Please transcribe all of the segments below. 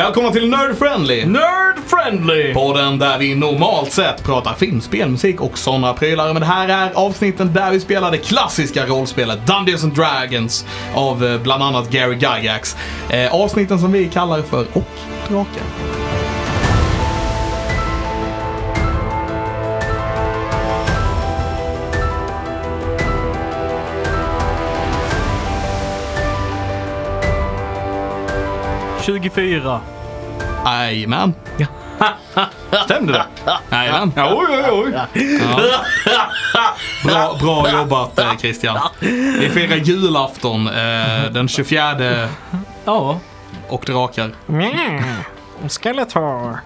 Välkomna till Nerd Friendly! Nerd friendly! Podden där vi normalt sett pratar film, spelmusik och sådana prylar. Men det här är avsnitten där vi spelar det klassiska rollspelet Dungeons and Dragons av eh, bland annat Gary Gygax. Eh, avsnitten som vi kallar för Och Drakar. 24. Jajamän. Stämde det? Jajamän. Oj, oj, oj. Bra, bra jobbat eh, Christian. Vi firar julafton eh, den 24 Ja. och drakar. Skeletor.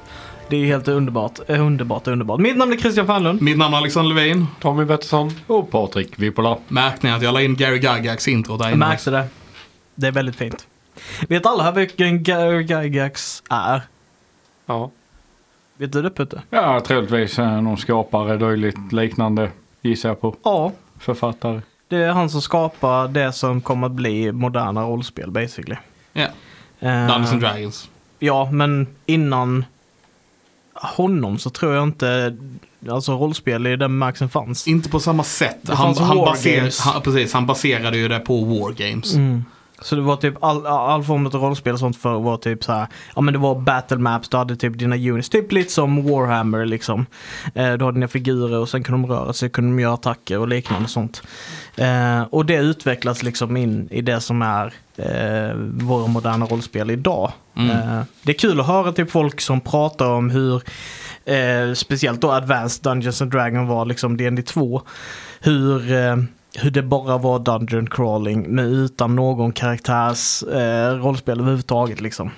Det är helt underbart. Eh, Underbart, underbart. Mitt namn är Christian Fernlund. Mitt namn är Alexander Levin. Tommy Pettersson och Patrik Vipola. Märkte ni att jag la in Gary Gygax intro där Jag inne? märkte det. Det är väldigt fint. Vet alla vilken Gygax är? Ja. Vet du det Putte? ja, troligtvis någon skapare, dylikt liknande gissar jag på. Ja. Författare. Det är han som skapar det som kommer att bli moderna rollspel basically. Ja, Eh, Dungeons and Dragons. Ja, men innan honom så tror jag inte alltså rollspel i den bemärkelsen fanns. Inte på samma sätt. Det Han, fanns han, War baser, Games. han, precis, han baserade ju det på War Games. Mm. Så det var typ all, all form av rollspel och sånt för var typ så här. Ja men det var battle maps, du hade typ dina units, typ lite som Warhammer liksom. Eh, du hade dina figurer och sen kunde de röra sig, kunde de göra attacker och liknande sånt. Eh, och det utvecklas liksom in i det som är eh, våra moderna rollspel idag. Mm. Eh, det är kul att höra typ folk som pratar om hur eh, speciellt då Advanced Dungeons and Dragons var liksom D&D 2. Hur, eh, hur det bara var dungeon crawling men utan någon karaktärs eh, rollspel överhuvudtaget liksom.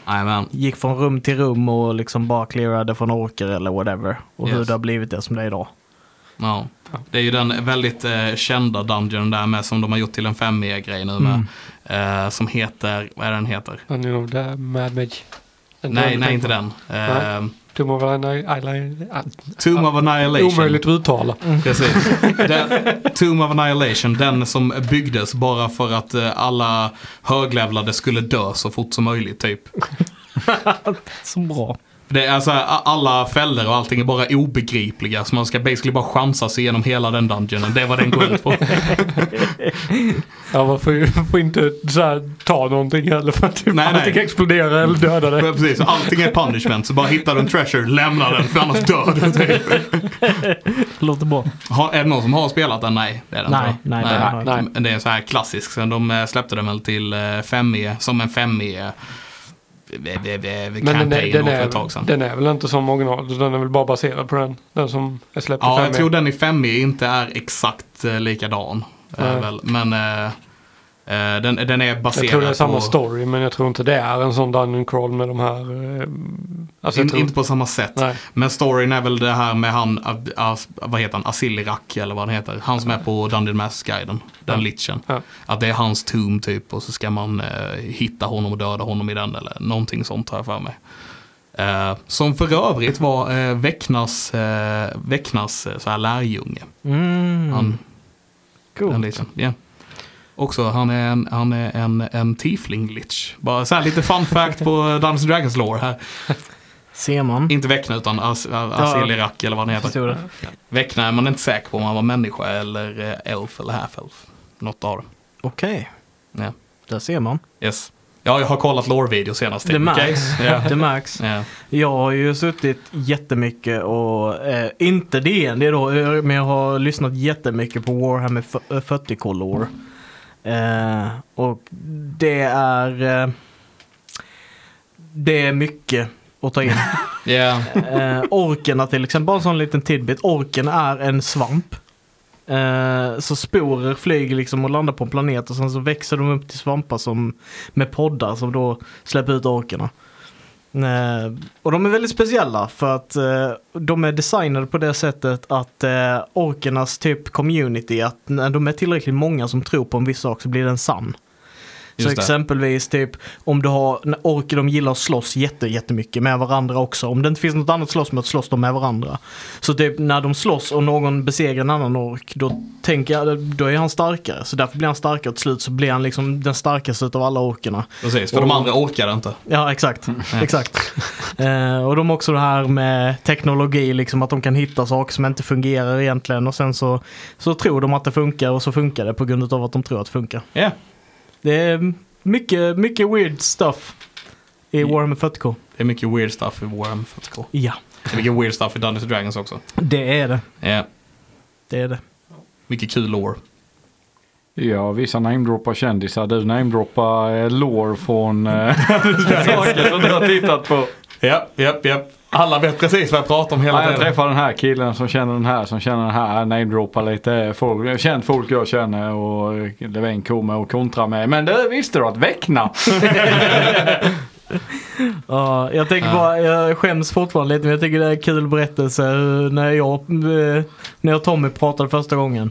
Gick från rum till rum och liksom bara clearade från orker eller whatever. Och hur Yes. det har blivit det som det är idag. Ja. Det är ju den väldigt eh, kända dungeon där med som de har gjort till en 5 e grej nu med. Mm. Eh, som heter, vad är den heter? Är nog där Mad Mage. Nej, nej inte den. Eh, Tomb of Annihilation. Tomb of Annihilation. Omöjligt att uttala. Precis. Den, Tomb of Annihilation, den som byggdes bara för att eh, alla höglevlade skulle dö så fort som möjligt typ. Så bra. Det är alltså, alla fällor och allting är bara obegripliga så man ska basically bara chansa sig igenom hela den dungeonen. Det är vad den går ut på. Ja, man får ju får inte så här, ta någonting heller för att typ Nej, nej. allting exploderar eller dödar dig. Precis, allting är punishment. Så bara hittar du en treasure, lämna den för annars dör du. Typ. Låter bra. Har, är det någon som har spelat den? Nej, det är det Nej, nej, jag inte. Men Det är så här klassisk. Sen de eh, släppte den väl till eh, 5e, som en 5e Men den är, den, är, sedan. den är väl inte som original, den är väl bara baserad på den. Den som är släppt i Ja, fem jag tror den i 5e inte är exakt eh, likadan. väl. Men eh, den, den är baserad Jag tror det är samma på... story men jag tror inte det är en sån dungeon crawl med de här... eh, Alltså In, tror, Inte på samma sätt. Nej. Men storyn är väl det här med han, As, vad heter han, Asilirak eller vad han heter. Han som är på Dungeon Master-guiden. Den Ja. litchen. Ja. Att det är hans tomb typ och så ska man eh, hitta honom och döda honom i den eller någonting sånt har jag för mig. Eh, som för övrigt var eh, Väcknas, eh, Väcknas eh, så här lärjunge. Mm. Han, den Coolt. litchen. Ja. Också, han är en, han är en, en tiefling lich. Bara så här lite fun fact på Dungeons Dragons lore här. Ser man. Inte Väckna utan As, Asilirak eller vad han heter. Väckna är man inte säker på om han var människa eller eh, elf eller half-elf. Något av det. Okej, Ja. där ser man. Yes. Ja, jag har kollat lore-video senast. Det märks. Ja. Det märks. Ja. Jag har ju suttit jättemycket och, eh, inte DND då, eh, men jag har lyssnat jättemycket på Warhammer f- eh, 40 Color. Eh, och det är, eh, det är mycket att ta in. Eh, orkerna till exempel, bara en sån liten tidbit. Orken är en svamp. Eh, så sporer flyger liksom och landar på en planet och sen så växer de upp till svampar som, med poddar som då släpper ut orkerna. Eh, och de är väldigt speciella för att eh, de är designade på det sättet att eh, orkernas typ community, att när de är tillräckligt många som tror på en viss sak så blir den sann. Så Just det. exempelvis typ om du har, orker de gillar att slåss jätte, jättemycket med varandra också. Om det inte finns något annat slåss med, slåss de med varandra. Så typ när de slåss och någon besegrar en annan ork, då tänker jag, då är han starkare. Så därför blir han starkare och till slut så blir han liksom den starkaste av alla orkerna. Precis, för de andra orkar inte. Ja, exakt. exakt. Eh, och de också det här med teknologi, liksom att de kan hitta saker som inte fungerar egentligen. Och sen så, så tror de att det funkar och så funkar det på grund av att de tror att det funkar. Ja, Det är mycket, mycket weird stuff i. Warhammer 40K. det är mycket weird stuff i Warhammer 40K. Ja, Det är mycket weird stuff i Dungeons and Dragons också. det är det. Ja, Det är det. mycket kul lore. Ja, vissa namedroppar kändisar. Du namedroppar eh, lore från eh, saker som du har tittat på. Ja, ja, ja. Alla vet precis vad jag pratar om hela Ja, jag tiden. träffar den här killen som känner den här som känner den här. Namedroppar lite folk, känt folk jag känner och Levin kommer och kontra med. Men du visste du att Väckna? Ja, jag tänker bara, jag skäms fortfarande lite men jag tycker det är en kul berättelse eh, när jag, eh, när jag och Tommy pratade första gången.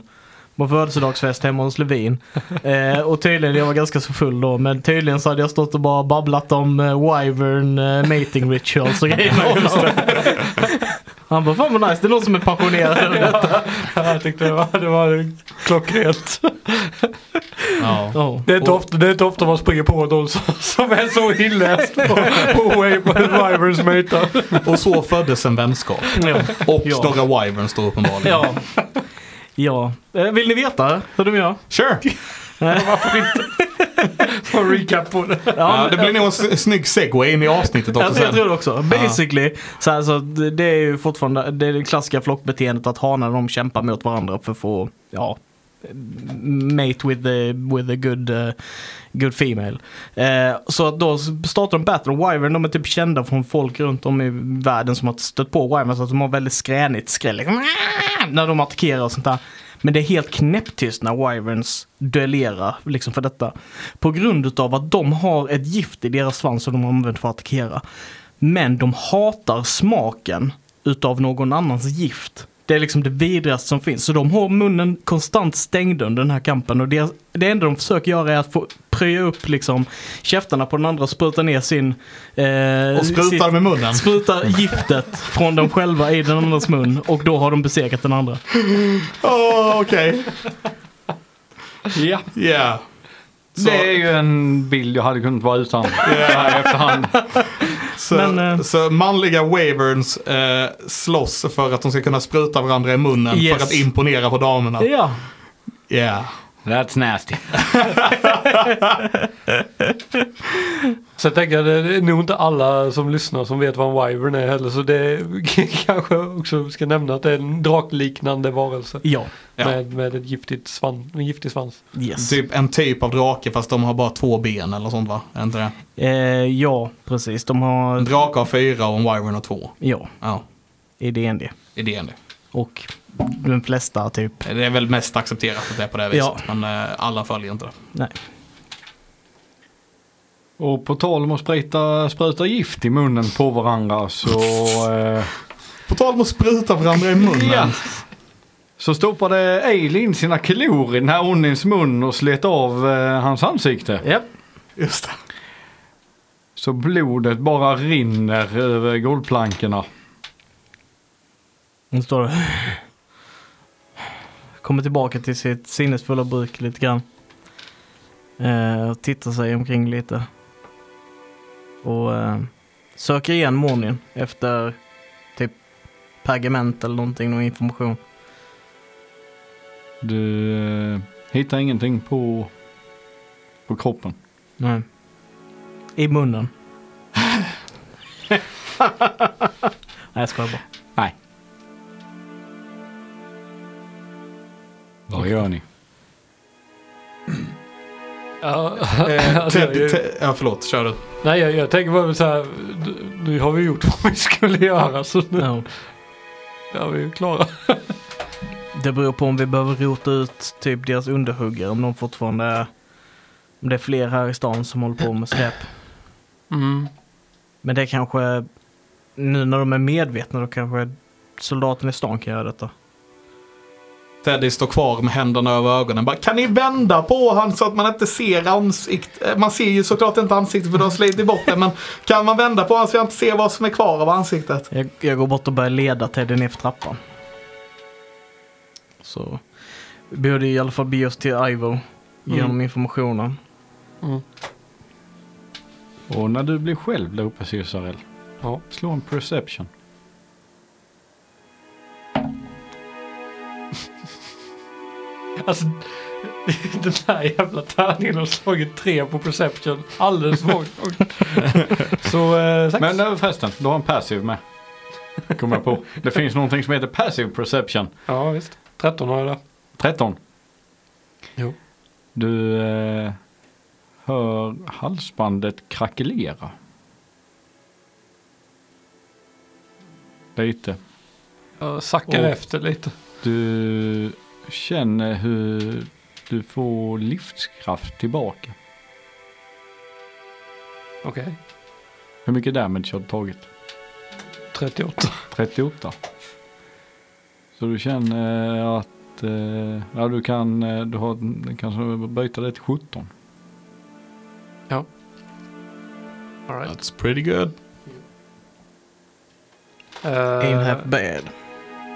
På födelsedagsfest hemma hos Levin. Eh, och tydligen, jag var ganska så full då, men tydligen så hade jag stått och bara babblat om eh, Wyvern eh, mating rituals och grejer med honom. Han bara, fan vad nice, det är någon som är passionerad över detta. Jag tyckte det var, det var klockrent. Ja. Ja. Det är, inte ofta, det är inte ofta man springer på någon som, som är så inläst på, på Wyverns matar. Och så föddes en vänskap. Ja. Och Ja. några wyverns då uppenbarligen. Ja. Ja. Eh, Vill ni veta hur de gör? Sure. Varför inte? Få recap på det. Ja, det blir nog en snygg segway in i avsnittet också Jag, tror det också. Basically, så här, så det det är ju fortfarande det, är det klassiska flockbeteendet att hanar de kämpar mot varandra för att få, ja, mate with the, with the good, uh, good female. Eh, så då startar de Battle och Wyvern, de är typ kända från folk runt om i världen som har stött på Wyvern så att de har väldigt skränigt skräll liksom, när de attackerar och sånt där. Men det är helt knäpptyst när Wyverns duellerar liksom för detta. På grund utav att de har ett gift i deras svans som de använder för att attackera. Men de hatar smaken utav någon annans gift. Det är liksom det vidrigaste som finns. Så de har munnen konstant stängd under den här kampen. Och det, det enda de försöker göra är att få pröja upp liksom käftarna på den andra och spruta ner sin... Eh, Och sprutar sitt- med munnen. Spruta giftet från dem själva i den andras mun. Och då har de besegrat den andra. Åh, okej. Ja. Ja. Så, Det är ju en bild jag hade kunnat vara utan här i efterhand. Så, Men, eh, så manliga waverns eh, slåss för att de ska kunna spruta varandra i munnen Yes. för att imponera på damerna. Ja, Yeah. That's nasty. Så jag tänker att det är nog inte alla som lyssnar som vet vad en wyvern är heller. Så det kanske också ska nämna att det är en drakliknande varelse. ja. Med, med ett giftigt svan, en giftig svans. yes. Typ en typ av drake fast de har bara två ben eller sånt va? Är inte det? Eh, ja, precis. De har... En drake har fyra och en wyvern har två. Ja, Ja, i DND. idén det. Och de flesta typ. Det är väl mest accepterat att det är på det viset. Ja. Men eh, alla följer inte det. Nej. Och på tal om att spruta, spruta gift i munnen på varandra så, eh, På tal om att spruta varandra i munnen. Ja. så stoppade Eileen sina klor i den här Onnins mun och slet av eh, hans ansikte. Japp. Just det. Så blodet bara rinner över golvplankorna. Hon står och kommer tillbaka till sitt sinnesfulla bruk lite grann. Eh, tittar sig omkring lite. Och eh, söker igen Mornin efter typ pergament eller någonting, någon information. Du eh, hittar ingenting på, på kroppen. Nej. I munnen. Nej, jag skojar bara. Nej. Vad gör ni? Ja, Eh, alltså, jag- Ted, ja, förlåt. Kör du. Nej jag, jag tänker bara så här. Nu har vi gjort vad vi skulle göra så nu Ja. är vi klara. Det beror på om vi behöver rota ut typ deras underhuggare, om de fortfarande är... Om det är fler här i stan som håller på med skräp. Mm. Men det är kanske, nu när de är medvetna, då kanske soldaten i stan kan göra detta. Teddy står kvar med händerna över ögonen. Bara, kan ni vända på han så att man inte ser ansiktet? Man ser ju såklart inte ansiktet för du har slitit bort det. Men kan man vända på honom så jag inte ser vad som är kvar av ansiktet? Jag, jag går bort och börjar leda Teddy ner för trappan. Så vi borde i alla fall be oss till Ivo. Genom Mm. informationen. Mm. Och när du blir själv där uppe Cesarell, Ja. slå en perception. Alltså, den här jävla tärningen har slagit tre på perception. Alldeles för. Så, eh, sex. Men eh, förresten, du har en passiv med. Kommer jag på. Det finns någonting som heter passive perception. Ja, visst. 13 har jag där. 13. Jo. Du eh, hör halsbandet krackelera. Lite. Jag sackar Och- efter lite. Du känner hur du får livskraft tillbaka. Okej. Hur mycket damage har du tagit? 38. 38. Så du känner att eh, ja, du kan, eh, du har, du kan byta det till 17. All right. That's pretty good. Eh, Ain't half bad.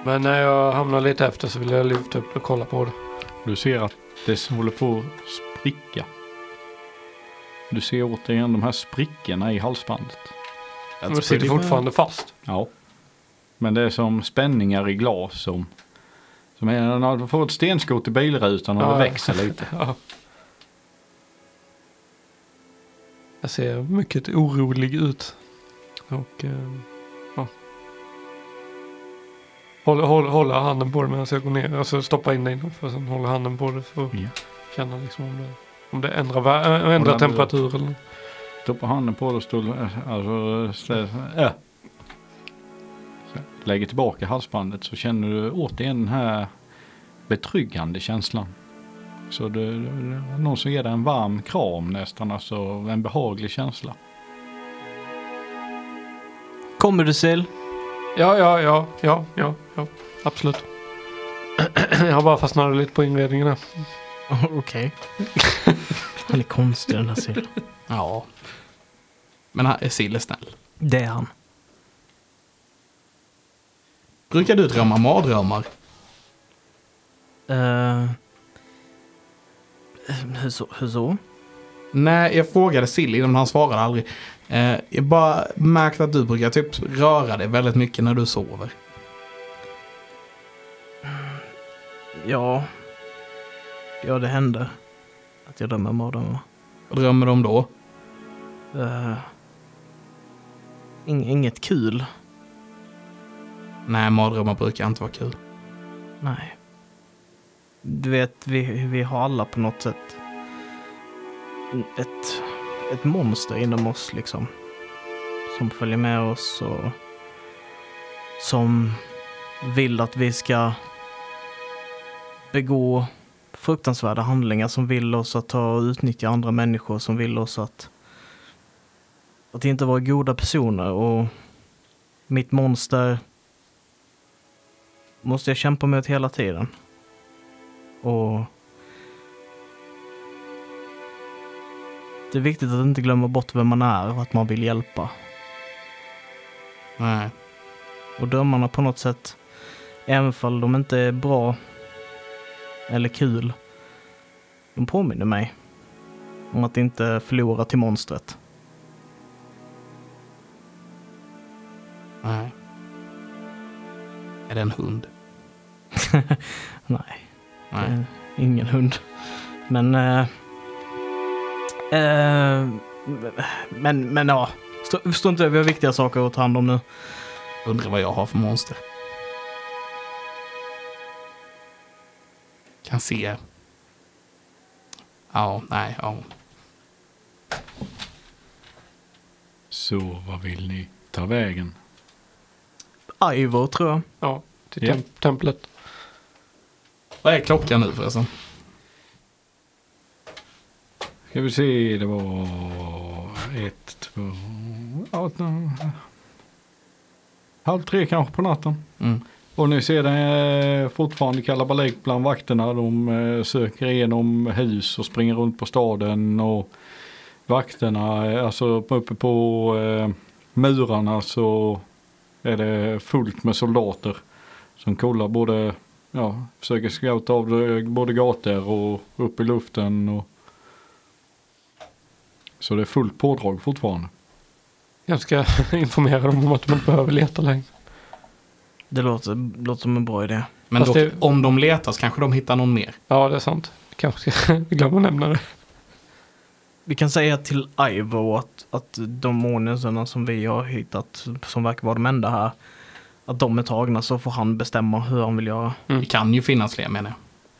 Men när jag hamnar lite efter så vill jag lyfta upp och kolla på det. Du ser att det håller på att spricka. Du ser återigen de här sprickorna i halsbandet. Men det sitter fortfarande fast. Ja. Men det är som spänningar i glas som, som är när du får ett stenskott i bilrutan och Ja, det växer lite. Ja. Jag ser mycket orolig ut. Och eh, ja. Håller, håller, håller handen på det medan jag går ner. Alltså stoppa in det innanför. Sen håller handen på det för att Ja. känna liksom om det, om det ändrar, äh, ändrar temperatur eller Stoppar handen på det och alltså, stä, äh. Så, lägger tillbaka halsbandet så känner du återigen den här betryggande känslan. Så det, det, det är någon som ger dig en varm kram nästan, alltså en behaglig känsla. Kommer du Sil? Ja, ja, ja, ja, ja, ja, absolut. jag har bara fastnat lite på inredningen här. Okej. Han är konstig den här Sil. Ja. Men han är Sill är snäll. Det är han. Brukar du drömma mardrömmar? Uh, hur, så, hur så? Nej, jag frågade Silly men han svarade aldrig. Eh, jag bara märkte att du brukar typ röra dig väldigt mycket när du sover. Ja. Ja, det hände. Att jag drömmer mardrömmar. Vad drömmer du om då? Uh, ing, inget kul. Nej, mardrömmar brukar inte vara kul. Nej. Du vet, vi, vi har alla på något sätt ett, ett monster inom oss liksom. Som följer med oss och som vill att vi ska begå fruktansvärda handlingar som vill oss att ta och utnyttja andra människor, som vill oss att, att inte vara goda personer och mitt monster måste jag kämpa mot hela tiden. Och det är viktigt att inte glömma bort vem man är och att man vill hjälpa. Nej. Och drömmarna på något sätt, även om de inte är bra eller kul, de påminner mig om att inte förlora till monstret. Nej. Är det en hund? Nej. Nej. Eh, ingen hund. Men... Eh, eh, men, men ja. Stå- Förstår inte, vi har viktiga saker att ta hand om nu. Undrar vad jag har för monster. Kan se. Ja, nej, ja. Så vad vill ni ta vägen? Ivor tror jag. Ja, till tem- templet. Vad är klockan nu förresten? Ska vi se, det var ett, två, ett, halv tre kanske på natten. Mm. Och ni ser det fortfarande kalabalik bland vakterna. De eh, söker igenom hus och springer runt på staden. Och vakterna, eh, alltså uppe på eh, murarna så är det fullt med soldater. Som kollar både, ja, försöker scouta av både gator och upp i luften. Och... Så det är fullt pådrag fortfarande. Jag ska informera dem om att de inte behöver leta längre. Det låter, låter som en bra idé. Men Fast dock, det- om de letar så kanske de hittar någon mer. Ja, det är sant. Kanske ska glömma att nämna det. Vi kan säga till Ivo att, att de månisarna som vi har hittat, som verkar vara de enda här, att de är tagna så får han bestämma hur han vill göra. Det kan ju finnas fler menar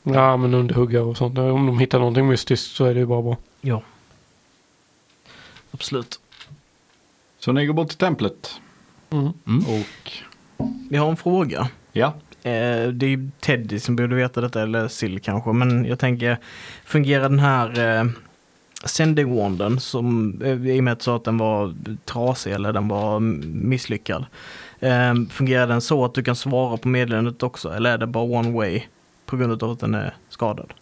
jag. Ja, men underhuggare och sånt. Om de hittar någonting mystiskt så är det ju bara bra. Ja. Absolut. Så ni går bort till templet. Mm. Mm. Och Vi har en fråga. ja, Eh, det är ju Teddy som borde veta detta, eller Sill kanske, men jag tänker, fungerar den här eh, sending wanden som, eh, i och med att att den var trasig eller den var misslyckad. Eh, fungerar den så att du kan svara på meddelandet också, eller är det bara one way på grund av att den är skadad?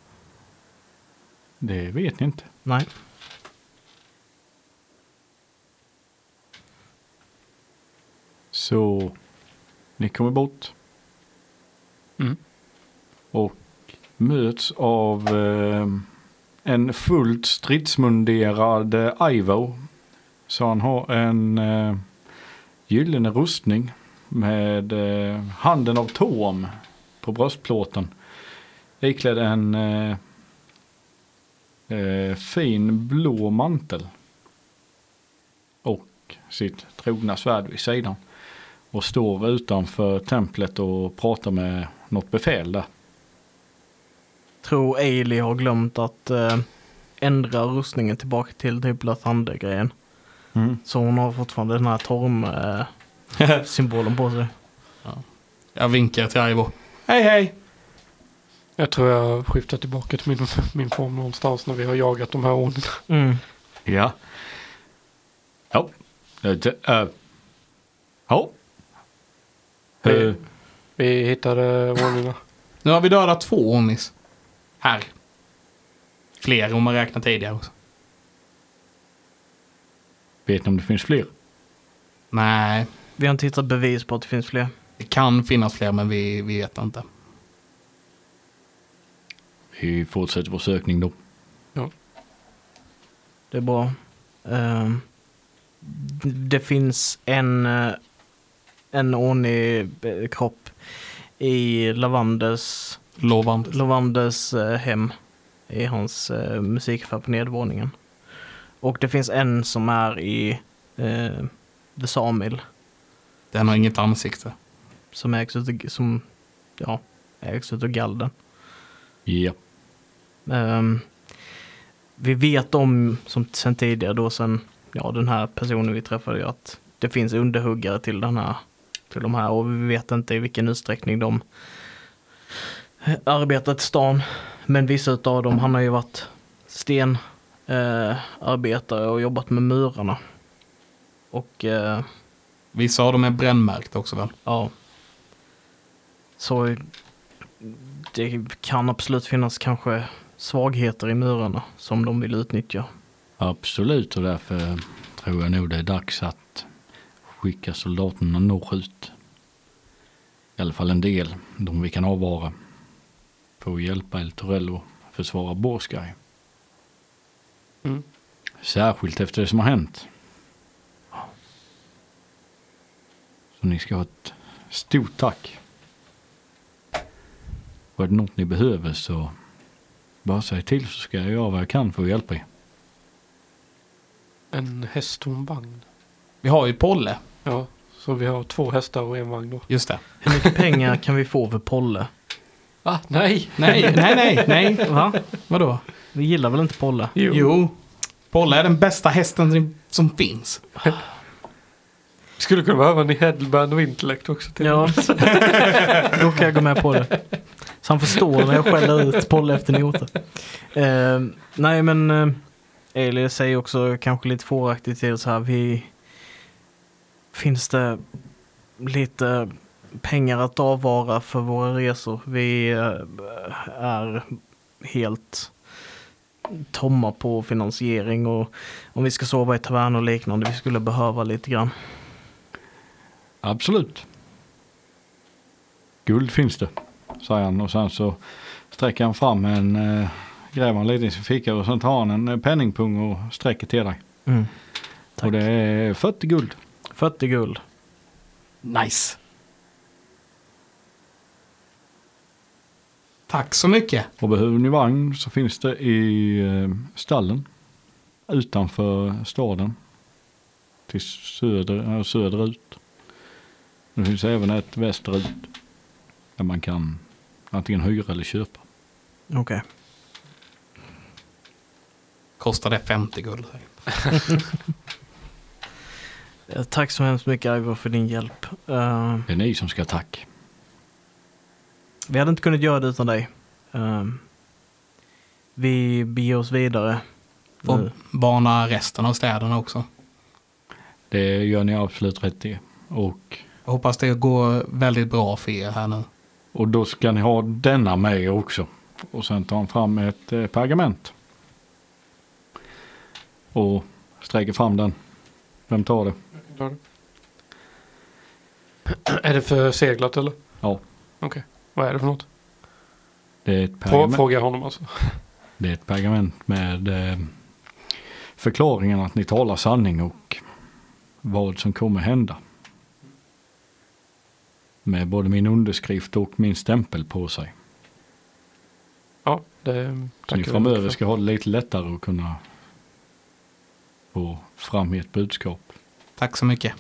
det vet ni inte. Nej. Så ni kommer bort. Mm. Och möts av eh, en fullt stridsmunderad eh, Ivo. Så han har en eh, gyllene rustning med eh, handen av Torm på bröstplåten. Iklädd en eh, eh, fin blå mantel. Och sitt trogna svärd vid sidan. Och står utanför templet och pratar med något befäl där. Tror Ailey har glömt att eh, ändra rustningen tillbaka till typ Lathander-grejen. Så hon har fortfarande den här Torm-symbolen på sig. Jag vinkar till Ivo. Hej hej! Jag tror jag skiftar tillbaka till min, min form någonstans när vi har jagat de här åren. Mm. Ja. Ja. Eh, eh, Ja. Eh, Vi hittade ordningarna. Nu har vi dödat två Onis. Här. Fler om man räknar tidigare också. Vet ni om det finns fler? Nej, Vi har inte hittat bevis på att det finns fler. det kan finnas fler men vi, vi vet inte. Vi fortsätter vår sökning då. Det är bra. Ehm, det finns en, eh, en Oni-kropp i Lavandes, Lovande. Lavandes eh, hem. I hans uh, musikaffär på nedervåningen. Och det finns en som är i uh, The Sawmill. Den har inget ansikte. Som ägs utav, som, ja, ägs utav Galden. Ja. Ehm, vi vet om, som sen tidigare då sen, ja den här personen vi träffade, ju, att det finns underhuggare till den här, till de här och vi vet inte i vilken utsträckning de arbetar till stan. Men vissa utav dem, han har ju varit stenarbetare eh, och jobbat med murarna. Och eh, Vissa av dem är brännmärkta också väl? Ja. Så det kan absolut finnas kanske svagheter i murarna som de vill utnyttja. Absolut och därför tror jag nog det är dags att skicka soldaterna norrut. I alla fall en del, de vi kan avvara. För att hjälpa El Torello försvara Borskaj. Mm. Särskilt efter det som har hänt. Så ni ska ha ett stort tack. Är det något ni behöver så bara säg till så ska jag göra vad jag kan för att hjälpa er. En häst och en vagn. Vi har ju Polle. Ja, så vi har två hästar och en vagn då. Just det. Hur mycket pengar kan vi få för Polle? Ah, nej! Nej, nej, nej, nej. Va? Vadå? Vi gillar väl inte Polle? Jo. Jo. Polle är den bästa hästen som- finns. Skulle kunna behöva en headband och intellekt också. Till. Ja, då kan jag gå med på det. Så han förstår när jag skäller ut Polle efter noter. Eh, nej men eh, Eli säger också kanske lite fåraktigt till så här. Vi, finns det lite pengar att avvara för våra resor. Vi eh, är helt tomma på finansiering och om vi ska sova i tavern och liknande, vi skulle behöva lite grann. Absolut. Guld finns det, säger han och sen så sträcker han fram en, eh, gräver han lite i sin ficka och sen tar han en eh, penningpung och sträcker till dig. Mm. Och det är 40 guld. 40 guld. Nice. Tack så mycket. Och behöver ni vagn så finns det i eh, stallen utanför staden. Till söder, söderut. Det finns även ett västerut. Där man kan antingen hyra eller köpa. Okej. Kostar det 50 guld? Eh, Tack så hemskt mycket Ivor för din hjälp. Eh, Det är ni som ska ha tack. vi hade inte kunnat göra det utan dig. Eh, vi beger oss vidare. Och Nu. bana resten av städerna också. Det gör ni absolut rätt i. Och, Jag hoppas det går väldigt bra för er här nu. och då ska ni ha denna med också. Och sen tar han fram ett eh, pergament. Och sträcker fram den. Vem tar det? Är det för seglat eller? Ja. Okej. Vad är det för något? Det är ett Frå, pergament. fråga honom alltså. Det är ett pergament med eh, förklaringen att ni talar sanning och vad som kommer hända. Med både min underskrift och min stämpel på sig. Ja, det Så ni framöver ska ha det lite lättare att kunna få fram ert budskap. Tack så mycket.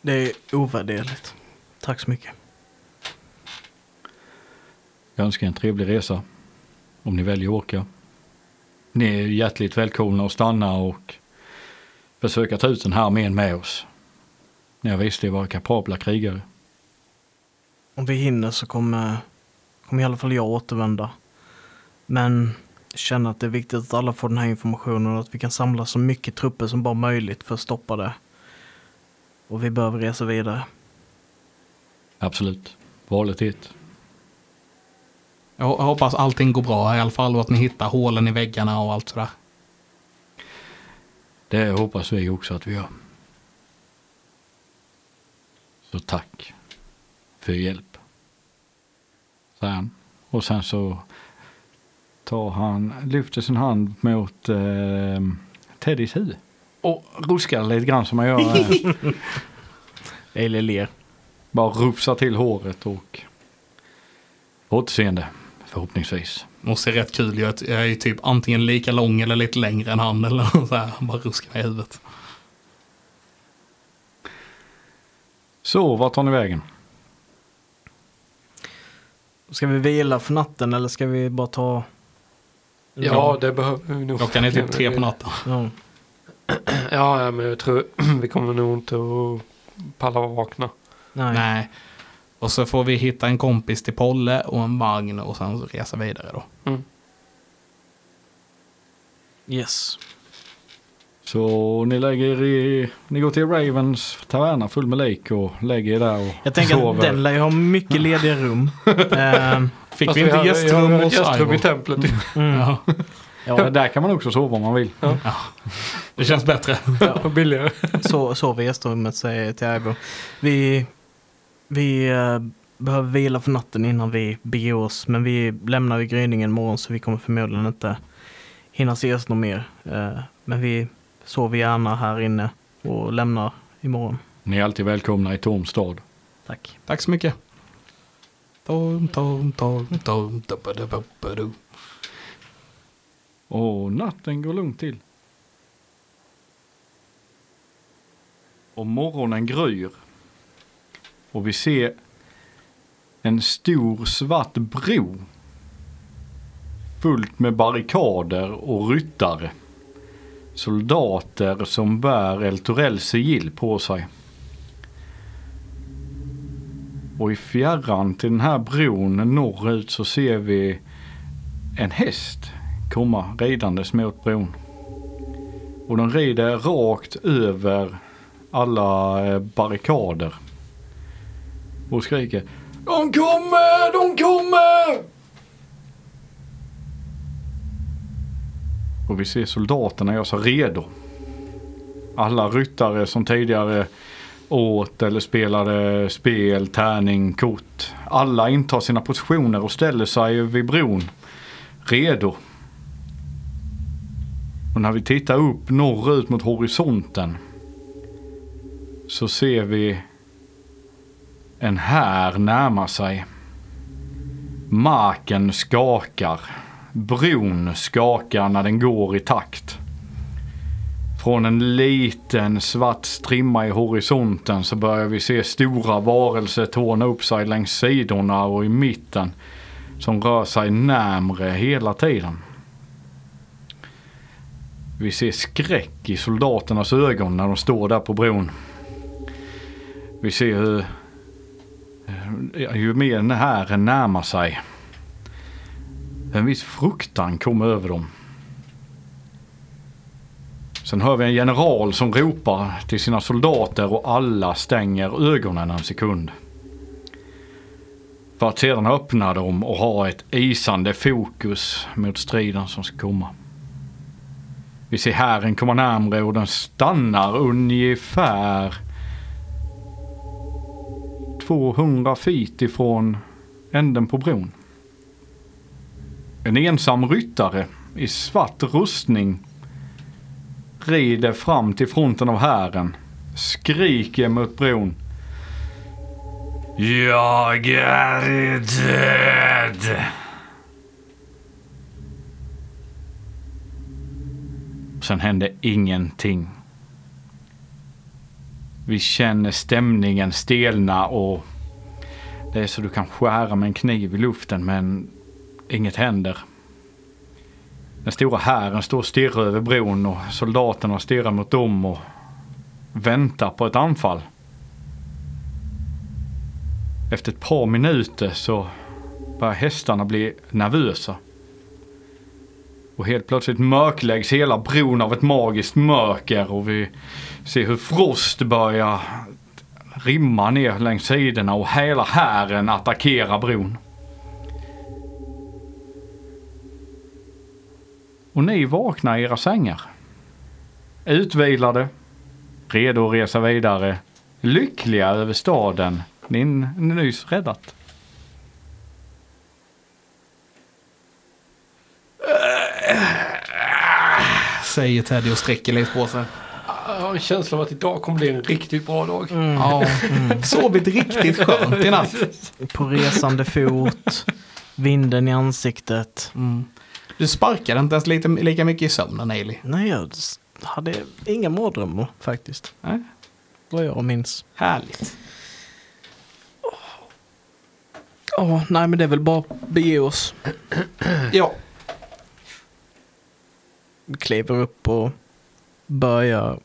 Det är ovärderligt. Tack så mycket. Jag önskar en trevlig resa. Om ni väljer att åka. Ni är hjärtligt välkomna att stanna och försöka ta ut den här armén med oss. Ni har visst det vara kapabla krigare. Om vi hinner så kommer, kommer i alla fall jag återvända. Men jag känner att det är viktigt att alla får den här informationen och att vi kan samla så mycket trupper som bara möjligt för att stoppa det. Och vi behöver resa vidare. Absolut. Valet är ett. Jag hoppas allting går bra i alla fall och att ni hittar hålen i väggarna och allt sådär. Det hoppas vi också att vi gör. Så tack för hjälp. Säger han. Och sen så tar han, lyfter sin hand mot eh, Teddys huvud. Och ruskar lite grann som man gör. här. Eller ler. Bara rufsar till håret och återseende förhoppningsvis. Måste se rätt kul ju att jag är ju typ antingen lika lång eller lite längre än han eller så här. Han bara ruskar mig i huvudet. Så, vart tar ni vägen? Ska vi vila för natten eller ska vi bara ta... Ja, det behöver vi nog. Klockan är typ tre på natten. Ja. Ja, men jag tror vi kommer nog inte att palla vakna. Nej. Nej. Och så får vi hitta en kompis till Polle och en vagn och sen resa vidare då. Yes. Så ni lägger er i, ni går till Ravens taverna full med lik och lägger er där och Jag tänker sover. att den lär ju ha mycket lediga rum. Ehm, Fick Fast vi inte gästrum hos gästrum i templet. mm. Ja, Ja, där kan man också sova om man vill. det känns bättre. Och billigare. Så sover i gästrummet säger till Ivo. Vi, vi eh, behöver vila för natten innan vi beger oss. Men vi lämnar ju gryningen imorgon så vi kommer förmodligen inte hinna ses något mer. Eh, men vi sover gärna här inne och lämnar imorgon. Ni är alltid välkomna i Tom stad. Tack. Tack så mycket. Tom, tom, tom, tom. Och natten går lugnt till. Och morgonen gryr. Och vi ser en stor svart bro. Fullt med barrikader och ryttare. Soldater som bär El Torells sigill på sig. Och i fjärran till den här bron norrut så ser vi en häst komma ridandes mot bron. Och de rider rakt över alla eh, barrikader. och skriker De kommer! De kommer! Och vi ser soldaterna göra sig redo. Alla ryttare som tidigare åt eller spelade spel, tärning, kort. Alla intar sina positioner och ställer sig vid bron. Redo. Och när vi tittar upp norrut mot horisonten så ser vi en här närma sig. Marken skakar. Bron skakar när den går i takt. Från en liten svart strimma i horisonten så börjar vi se stora varelser torna upp sig längs sidorna och i mitten. Som rör sig närmre hela tiden. Vi ser skräck i soldaternas ögon när de står där på bron. Vi ser hur eh, ju mer den här närmar sig. En viss fruktan kommer över dem. Sen hör vi en general som ropar till sina soldater och alla stänger ögonen en sekund. För att sedan öppna dem och ha ett isande fokus mot striden som ska komma. Vi ser hären komma närmre och den stannar ungefär 200 feet ifrån änden på bron. En ensam ryttare i svart rustning rider fram till fronten av hären. Skriker mot bron. Jag är död! Sen hände ingenting. Vi känner stämningen stelna och det är så du kan skära med en kniv i luften men inget händer. Den stora hären står och stirrar över bron och soldaterna stirrar mot dem och väntar på ett anfall. Efter ett par minuter så börjar hästarna bli nervösa. Och helt plötsligt mörkläggs hela bron av ett magiskt mörker och vi ser hur frost börjar rimma ner längs sidorna och hela hären attackerar bron. Och ni vaknar i era sängar. Utvilade, redo att resa vidare, lyckliga över staden ni nyss räddat. Säger Teddy och sträcker lite på sig. Jag har en känsla av att idag kommer bli en riktigt bra dag. Ja. Sovit riktigt skönt i natt. På resande fot, vinden i ansiktet. Du sparkade inte ens lite, lika mycket i sömnen, Ailey. Nej, jag hade inga mardrömmar faktiskt. Nej. Vad jag minns. Härligt. Ja, nej men det är väl bara att bege oss. Ja. Vi kliver upp och börjar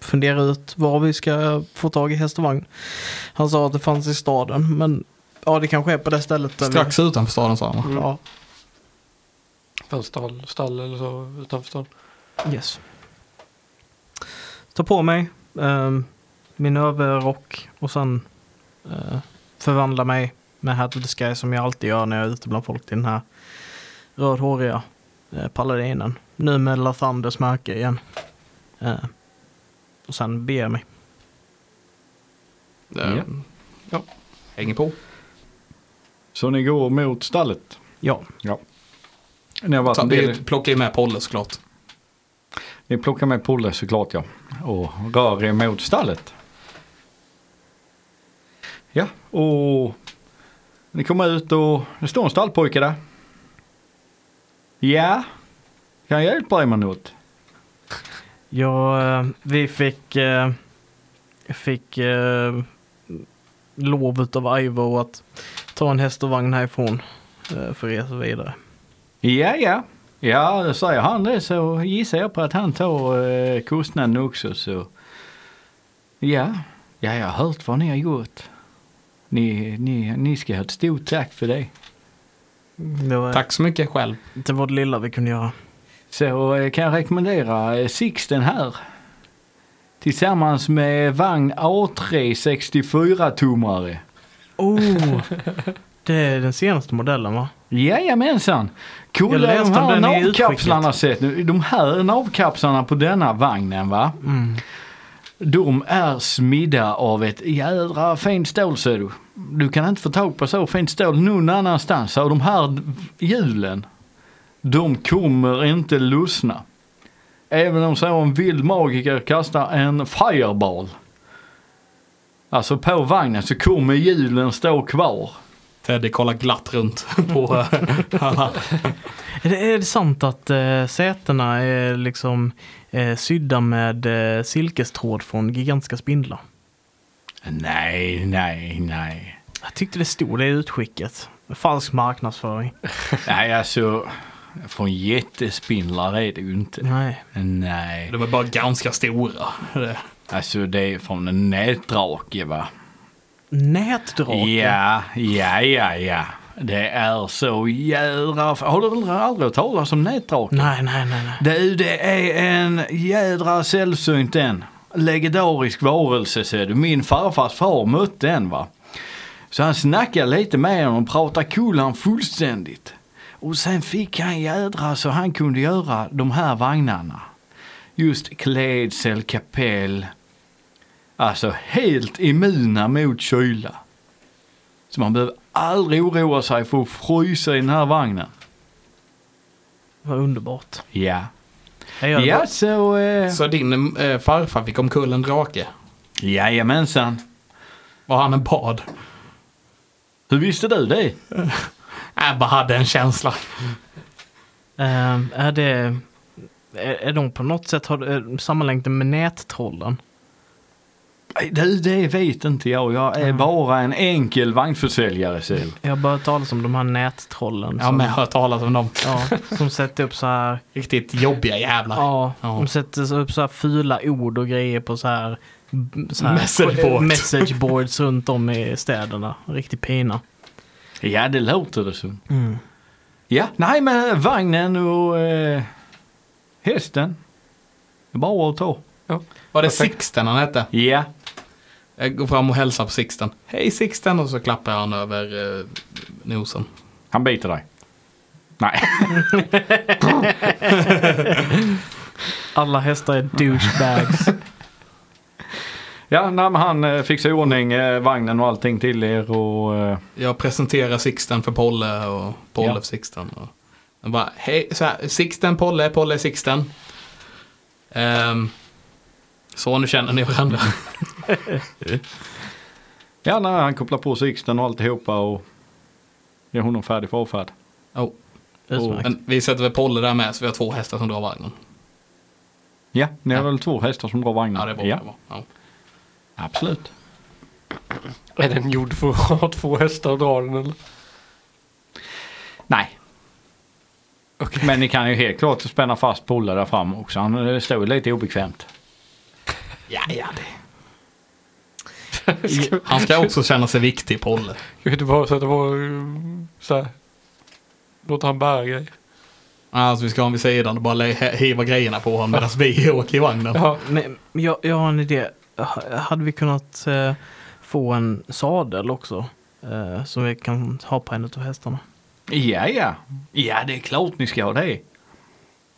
fundera ut var vi ska få tag i häst och vagn. Han sa att det fanns i staden, men ja, det kanske är på det stället där Strax utanför staden sa han. vi... Ja, Fanns stall, stall eller så utanför stan. yes. Ta på mig ehm, min överrock och sen eh, förvandla mig med Hat of the Sky som jag alltid gör när jag är ute bland folk till den här rödhåriga eh, paladinen. Nu med Lathunders märke igen. Eh, och sen beger mig. Ja. ja. Hänger på. Så ni går mot stallet. Ja, Ni har varit Så del, plockar ju med Polle såklart. ni plockar med Polle såklart ja. Och rör er mot stallet. Ja, och ni kommer ut och det står en stallpojke där. Ja, kan jag hjälpa dig med något? ja eh, vi fick, eh, fick eh, lov av Ivo att ta en häst och vagn härifrån för att resa vidare. Ja, ja. Ja, säger han det så gissar jag på att han tar eh, kostnaden också så. Ja, ja, jag har hört vad ni har gjort. Ni, ni, ni ska ha ett stort tack för det. Det var, Tack så mycket själv. Det var det lilla vi kunde göra. Så eh, kan jag rekommendera eh, Sixten här. Tillsammans med vagn A3 64-tummare. Oh, det är den senaste modellen va? Jajamensan! Kolla de här navkapslarna sett nu. De här navkapslarna på denna vagnen va. Mm. De är smidda av ett jädra fint stål ser du. Du kan inte få tag på så fint stål någon annanstans. Och de här hjulen, de kommer inte lossna. Även om så en vild magiker kastar en fireball. Alltså på vagnen så kommer hjulen stå kvar. Teddy kollar glatt runt på eh, alla. Är det, är det sant att äh, sätena är liksom äh, sydda med äh, silkestråd från gigantiska spindlar? Nej, nej, nej. Jag tyckte det stod det i utskicket. Falsk marknadsföring. Nej, alltså från jättespindlar är det ju inte. Nej. Nej. De är bara ganska stora. Det- Alltså det är från en nätdrake va? Nätdrake? Ja, ja, ja, ja. Det är så jädra... Har du aldrig, aldrig hört talas om nätdrake? Nej, nej, nej, nej. Du, det är en jädra sällsynt den. Legendarisk varelse ser du. Min farfars far mötte en va. Så han snackade lite med honom och pratade kulan fullständigt. Och sen fick han jädra så han kunde göra de här vagnarna. Just klädsel, kapell. Alltså helt immuna mot kyla. Så man behöver aldrig oroa sig för att frysa i den här vagnen. Vad underbart. Ja. Ja, så... Eh, Så din eh, farfar fick omkull en drake? Jajamensan. Var han en bad? Hur visste du det? Jag bara hade en känsla. Ehm, är det... Är, är de på något sätt har, sammanlänkade med nättrollen? Du, det vet inte jag. Jag är bara en enkel vagnförsäljare Sil. Jag har bara hört talas om de här nättrollen. Jag har som, med hört talas om dem. ja, som sätter upp så här... Riktigt jobbiga jävlar. Ja, Ja. de sätter upp så här fula ord och grejer på så här... Så här Messageboards. messageboards runt om i städerna. Riktig pina. Ja, det låter det som. Mm. Ja, nej men vagnen och eh, hästen. Det är bara att ta. Var det Perfekt. Sixten han hette? Ja. Jag går fram och hälsar på Sixten. Hej Sixten! Och så klappar han över eh, nosen. Han biter dig. Nej. Alla hästar är douchebags. Ja, nej, men han eh, fixar i ordning eh, vagnen och allting till er och... Eh, Jag presenterar Sixten för Polle och Polle Ja. för Sixten. Och jag bara, hej, så här, Sixten, Polle, Polle, Sixten. Um, så nu känner ni varandra. ja, nej, han kopplar på Sixten och alltihopa och gör honom färdig för avfärd. oh, Utmärkt. men vi sätter väl Polle där med så vi har två hästar som drar vagnen. Ja, ni har Ja. väl två hästar som drar vagnen? Ja, det är bra. Ja, det är bra. Ja. absolut. Är den gjord för att ha två hästar och dra den eller? Nej. Okej. Men ni kan ju helt klart spänna fast Polle där fram också. Han står ju lite obekvämt. Ja, ja, det. Han ska också känna sig viktig, Polle. Jag vet inte bara så att det var uh, så här. Låta han bära grejer. Alltså vi ska ha honom vid sidan och bara hiva grejerna på honom medan vi åker i vagnen. Ja, Men jag, jag har en idé. Hade vi kunnat eh, få en sadel också? Eh, som vi kan ha på en av hästarna. Ja, ja. Ja, det är klart ni ska ha det.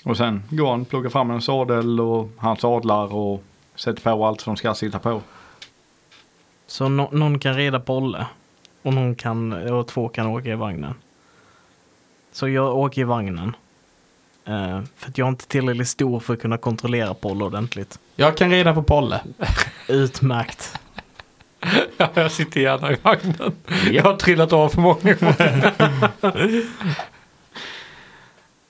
Och sen går han, plockar fram en sadel och han sadlar och sätter på allt som ska sitta på. Så nå- någon kan rida Polle. Och någon kan, och två kan åka i vagnen. Så jag åker i vagnen. Eh, för att jag är inte tillräckligt stor för att kunna kontrollera Polle ordentligt. Jag kan rida på Polle. Utmärkt. ja, jag sitter gärna i vagnen. Jag har trillat av för många gånger.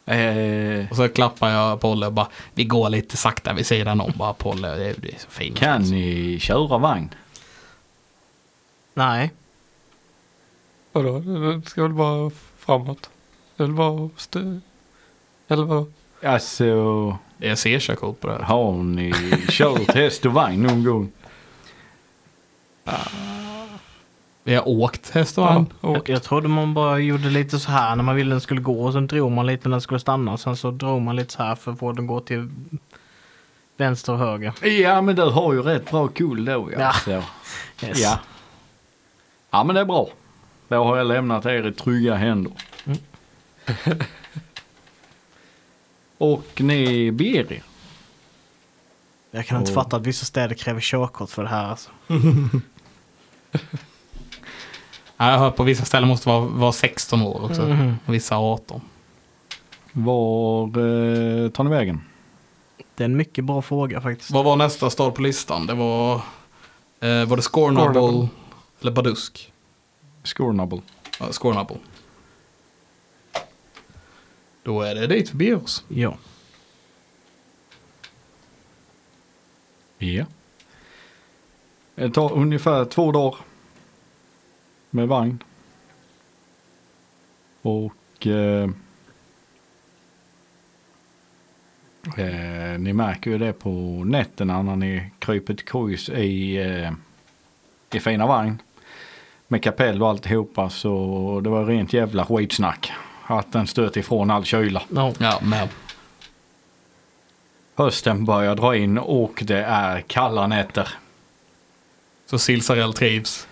Eh, Och så klappar jag Polle och bara, vi går lite sakta vid sidan om bara Polle. Det är, så fint. kan ni köra vagn? Nej, Vadå? Det ska väl vara framåt? Det är väl bara stö... Eller vadå? Alltså, Det är C-körkort på det. här. har ni kört häst och vagn någon gång? Vi har åkt häst och. Ja, och, jag, jag trodde man bara gjorde lite så här när man ville den skulle gå och sen drog man lite när den skulle stanna. Sen så drog man lite så här för att få den gå till Vänster och höger. Ja, men du har ju rätt bra kull då. Ja. Ja. Yes. ja. Ja, men det är bra. Då har jag lämnat er i trygga händer. Mm. och ni beger er. Jag kan inte Och- fatta att vissa städer kräver körkort för det här. Alltså. Ja, jag har hört på vissa ställen måste vara, vara 16 år också. Mhm. Och vissa 18. Var eh, tar ni vägen? Det är en mycket bra fråga faktiskt. Vad var nästa stad på listan? Det var... Eh, var det Scornable, Scornable. eller Badusk? Scornable. Ja, Scornable. Då är det dit vi beger oss. Ja. Ja. Det tar ungefär två dagar. Med vagn. Och eh, eh, ni märker ju det på nätterna när ni kryper till kojs i, eh, i fina vagn. Med kapell och alltihopa så det var rent jävla skitsnack. Att den stöt ifrån all kyla. No. Ja, men. Hösten börjar dra in och det är kalla nätter. Så Silsarell trivs.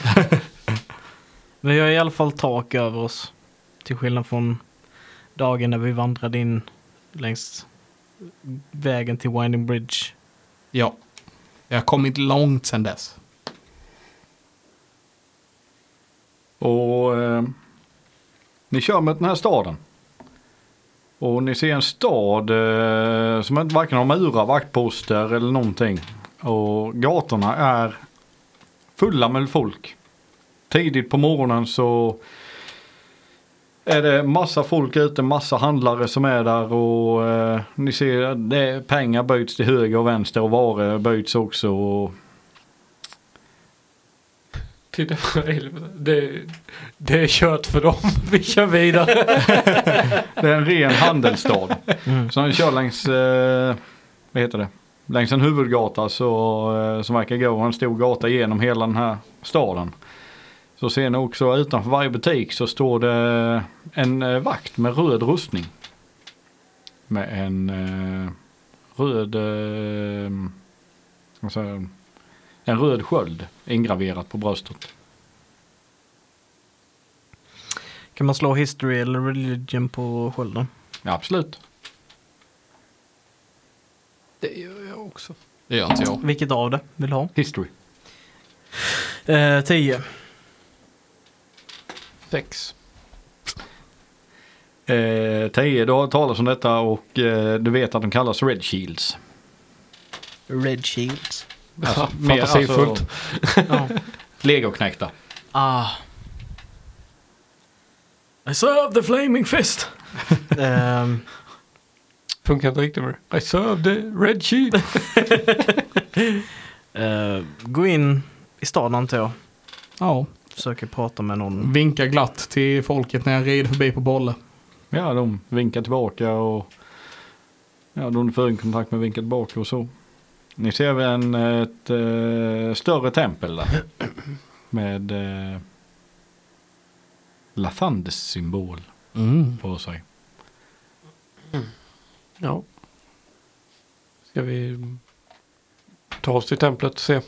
Vi har i alla fall tak över oss. Till skillnad från dagen när vi vandrade in längs vägen till Winding Bridge. Ja. Jag har kommit långt sedan dess. Och eh, ni kör mot den här staden. Och ni ser en stad eh, som inte varken har murar, vaktposter eller någonting. Och gatorna är fulla med folk. Tidigt på morgonen så är det massa folk ute, massa handlare som är där och eh, ni ser det pengar byts till höger och vänster och varor byts också. Och Titta på. Det, det är kört för dem. Vi kör vidare. Det är en ren handelsstad. Mm. Så vi kör längs, eh, vad heter det, längs en huvudgata så, eh, som verkar gå en stor gata genom hela den här staden. Så ser ni också utanför varje butik så står det en eh, vakt med röd rustning. Med en eh, röd, eh, vad säger jag, en röd sköld ingraverat på bröstet. Kan man slå history eller religion på skölden? Ja, absolut. Det gör jag också. Det gör inte jag. Vilket av det vill du ha? History. Eh, 10. Sex. Eh, 10, du har hört talas om detta och eh, du vet att de kallas Red Shields. Red Shields. Alltså, fantasifullt. ja. legoknäckta. Ah. I serve the flaming fist. Ehm, Funkar inte riktigt med det. I serve the red sheet. eh, gå in i stan antar jag. Ja. Försöker prata med någon. Vinka glatt till folket när jag rider förbi på bolle. Ja, de vinkar tillbaka och ja, de får kontakt med vinkar tillbaka och så. Ni ser även ett eh, större tempel där. Med eh, Lathandes symbol Mm. på sig. Ja. Ska vi ta oss till templet och se?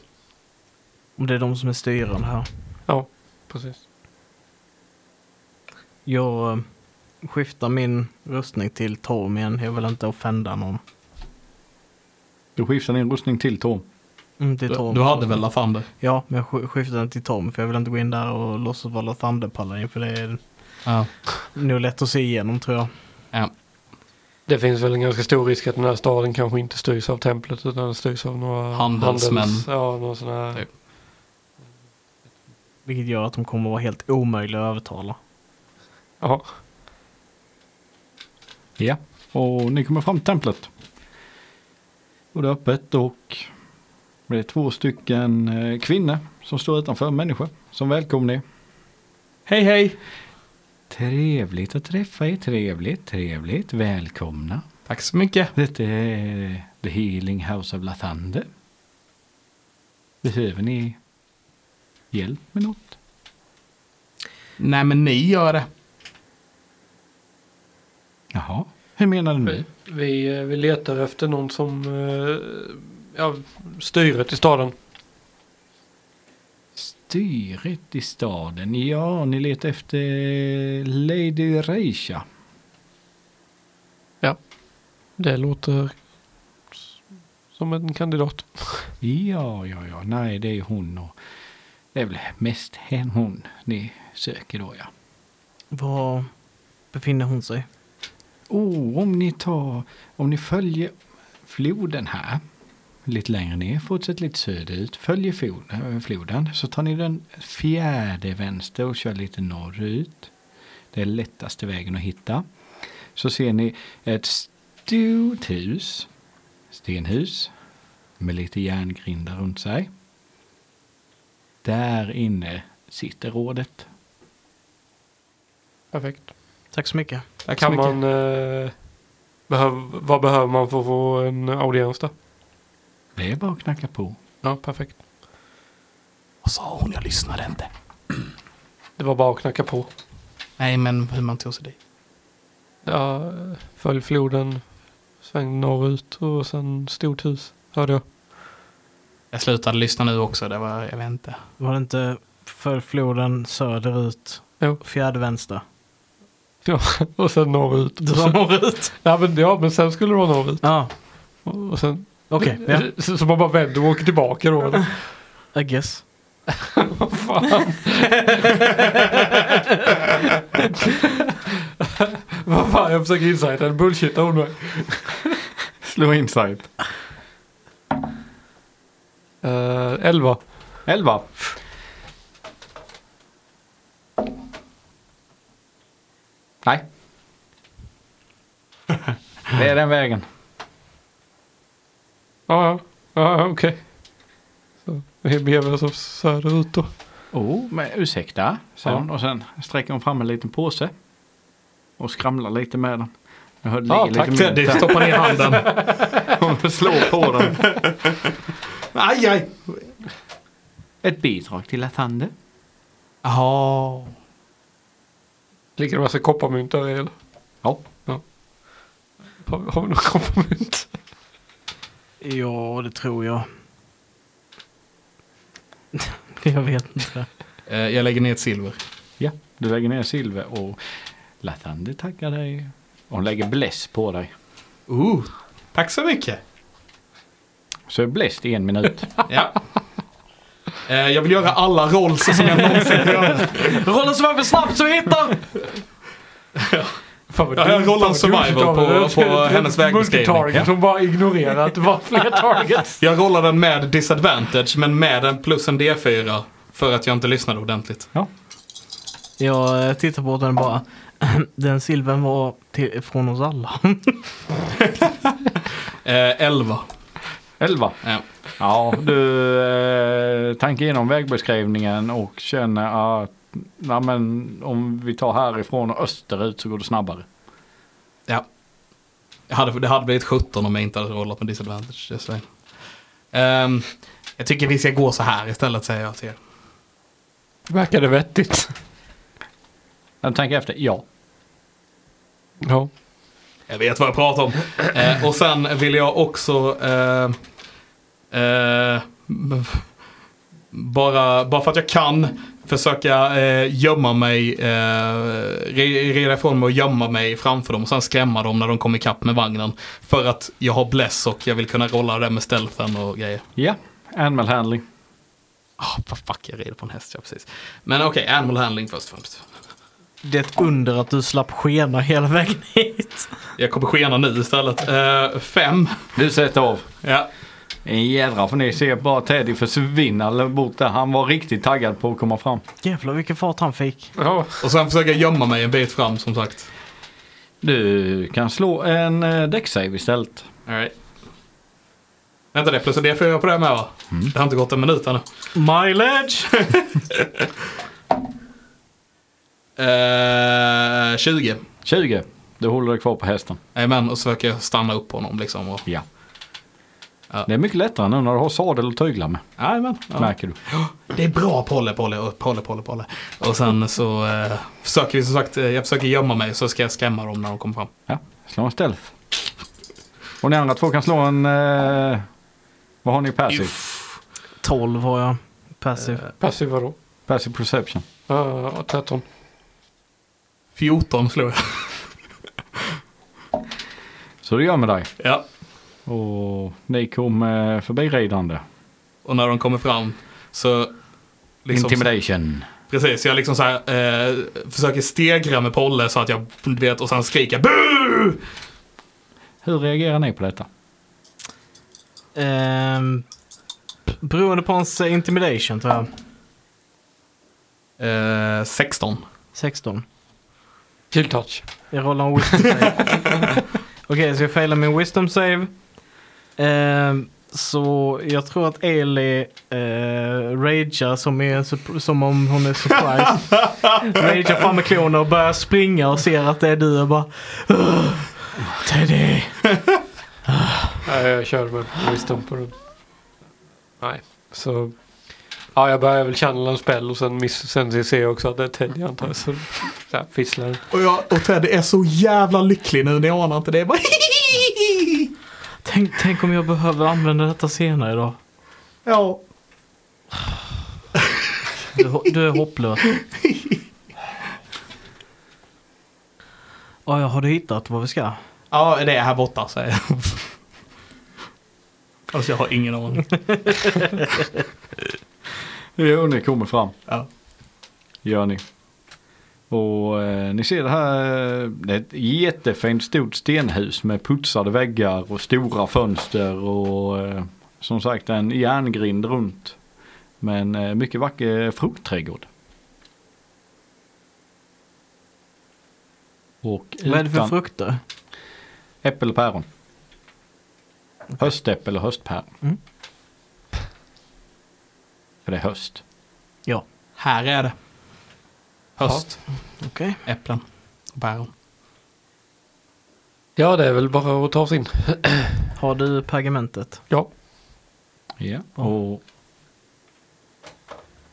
Om det är de som är styrande här. Ja, precis. Jag eh, skiftar min rustning till Torm igen. Jag vill inte offenda någon. Du skiftar din rustning till Tom. Mm, till Du, Torm. du hade väl Lathander? Ja, men jag sk- skiftar den till Tom för jag vill inte gå in där och låtsas vara Thunderpaladin för det är Ja. nog lätt att se igenom tror jag. ja. Det finns väl en ganska stor risk att den här staden kanske inte styrs av templet utan den styrs av några Handelsmän. handels- ja, här. Typ. Vilket gör att de kommer vara helt omöjliga att övertala. Ja. Ja, och ni kommer fram till templet. Och det är öppet och det är två stycken eh, kvinnor som står utanför, människor, som välkomnar er. Hej hej! Trevligt att träffa er, trevligt, trevligt, välkomna. Tack så mycket. Detta är The Healing House of Lathander. Behöver ni hjälp med något? Nej men ni gör det. Jaha. Hur menar du nu? Vi, eh, vi letar efter någon som eh, ja, styret i staden. Styret i staden. Ja, ni letar efter Lady Reisha. Det låter som en kandidat. Ja, ja, ja. Nej, det är hon och det är väl mest hen hon ni söker då, ja. Var befinner hon sig? Oh, om ni tar, om ni följer floden här, lite längre ner, fortsätt lite söderut, följer floden, floden, så tar ni den fjärde vänster och kör lite norrut. Det är lättaste vägen att hitta. Så ser ni ett stort hus, stenhus, med lite järngrindar runt sig. Där inne sitter rådet. Perfekt. Tack så mycket. Tack så Kan mycket. man, eh, behöv, vad behöver man för att få en audiens då? Det är bara att knacka på. Ja, perfekt. Vad sa hon? Jag lyssnade inte. Det var bara att knacka på. Nej, men hur man tog sig dit. Ja, följ floden, sväng norrut och sen stort hus, hörde jag. Jag slutade lyssna nu också. Det var, jag vet inte. Var det inte för floden söderut? Jo. Fjärde vänster. Ja, och sen norrut. Du sa norrut? ja, men, ja, men sen skulle det vara norrut. Ja, Och och sen, okej. ja. så, så man bara vänder och åker tillbaka då. I guess. Vad fan. Vad fan, jag försöker insighta en bullshit hon mig. Slå insight. Uh, 11. 11. Nej. Det är den vägen. Ja, ja. Ja, ja, okej. Så vi beger oss oss söderut då. Oh, men ursäkta. Sen, Ja. Och sen sträcker hon fram en liten påse. Och skramlar lite med den. Jag hörde Ja, ligger tack lite Teddy. Stoppa ner handen. Hon slår på den. aj, aj. Ett bidrag till Latande. Jaha. Ligger det massa kopparmynt där i eller? Ja. Har, har vi några kopparmynt? Ja, det tror jag. jag vet inte. Eh, Jag lägger ner ett silver. Ja, du lägger ner silver och Latande tackar dig. Och hon lägger bless på dig. Uh, tack så mycket. Så är blessed i en minut. Ja. Eh, Jag vill göra alla rolls som jag någonsin kan göra. Rolla så för snabbt så vi hittar! Fan Ja, jag vad survival på- på hennes vägbeskrivning. Ja. som bara ignorerar att det var fler targets. Jag rollar den med disadvantage men med en plus en D4 för att jag inte lyssnade ordentligt. Jag eh, tittar på den bara. Den silven var till, från oss alla. Eh, 11. 11. Ja. Ja, du eh, tankar igenom vägbeskrivningen och känner att nej, men, om vi tar härifrån och österut så går det snabbare. ja. Jag hade, det hade blivit 17 om jag inte hade rollat med disadvantage. Ehm, jag tycker vi ska gå så här istället säger jag till er. Verkar det vettigt? Jag tänker efter, ja. Ja. Jag vet vad jag pratar om. Eh, och sen vill jag också eh, eh, bara, bara för att jag kan försöka eh, gömma mig, eh, re- reda ifrån mig och gömma mig framför dem och sen skrämma dem när de kommer ikapp med vagnen. För att jag har bless och jag vill kunna rolla det med stealthen och grejer. Ja, animal handling. Ah, vad fuck, jag rider på en häst, ja precis. Men okej, animal handling först och främst. Det är ett under att du slapp skena hela vägen hit. Jag kommer skena nu istället. Eh, fem. Du sätter av. Ja. En jädra för ni ser bara Teddy försvinna bort där. Han var riktigt taggad på att komma fram. Jävlar vilken fart han fick. ja. Och sen försöker jag gömma mig en bit fram som sagt. Du kan slå en eh, däcksave istället. All right. Vänta det, plus en D4 på det med va? Det har inte gått en minut ännu. Mileage! Eh, 20. 20. Du håller dig kvar på hästen. Jajamän, och så försöker jag stanna upp honom liksom. Och... Ja. Ja. Det är mycket lättare nu när du har sadel och tyglar med. Jajamän. Ja. Märker du. Det är bra Polle, Polle, och Polle, Polle, Polle. Och sen så eh, försöker vi som sagt, eh, jag försöker gömma mig så ska jag skrämma dem när de kommer fram. Ja. Slå en stealth. Och ni andra två kan slå en... Eh, vad har ni i passive? 12 har jag. Passive. Passiv vadå? Passive perception. Uh, 13. 14 slår jag. Så det gör med dig. Ja. Och ni kom eh, förbi ridande. Och när de kommer fram så... Liksom, Intimidation. Precis, jag liksom så här, eh, försöker stegra med Polle så att jag vet och sen skriker BU! Hur reagerar ni på detta? Ehm, beroende på hans eh, intimidation tror jag. Eh, 16. 16. Kill touch. Jag rollar en wisdom save. Okej, så jag failar min wisdom save. Ehm, så jag tror att Eli uh, ragear som, är som om hon är surprised. ragear fram med klorna och börjar springa och ser att det är du och bara "Ugh, Teddy. Nej, jag kör med wisdom på den. Nej, så... Ja, jag börjar väl channela en spel och sen, miss, sen ser jag också att det är Teddy antar jag. Så, så här, fisslar. Och, jag, och Ted är så jävla lycklig nu, ni anar inte det. Jag Bara Tänk, tänk om jag behöver använda detta senare idag. ja. Du, du är hopplös. Ja, jag har du hittat vad vi ska? ja, det är här borta säger jag. Alltså jag har ingen aning. Jo, ni kommer fram. Ja. Gör ni. Och eh, ni ser det här, eh, det är ett jättefint stort stenhus med putsade väggar och stora fönster och eh, som sagt en järngrind runt. Men eh, mycket vacker fruktträdgård. Och Vad är det för frukter? äppel och päron. Höstäppel och höstpäron. Mm. För det är höst. Ja, Här är det. Höst, okej. äpplen och päron. Ja, det är väl bara att ta sig in. Har du pergamentet? Ja. Ja, och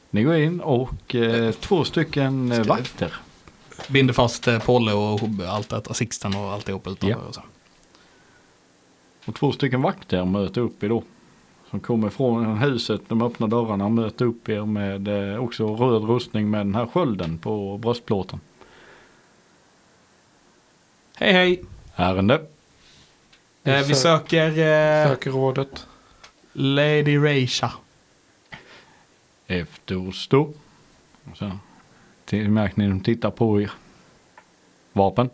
ni går in och eh, två stycken eh, vakter. Binder fast eh, Polle och allt detta, Sixten och alltihop utanför. Ja. Och så. Och två stycken vakter möter upp er då. Som kommer från huset, de öppnar dörrarna och möter upp er med eh, också röd rustning med den här skölden på bröstplåten. Hej hej! Ärende. Eh, vi Sö- söker eh, Söker rådet. Lady Reisha. Efterstå. Så till- märker ni de tittar på er. Vapen.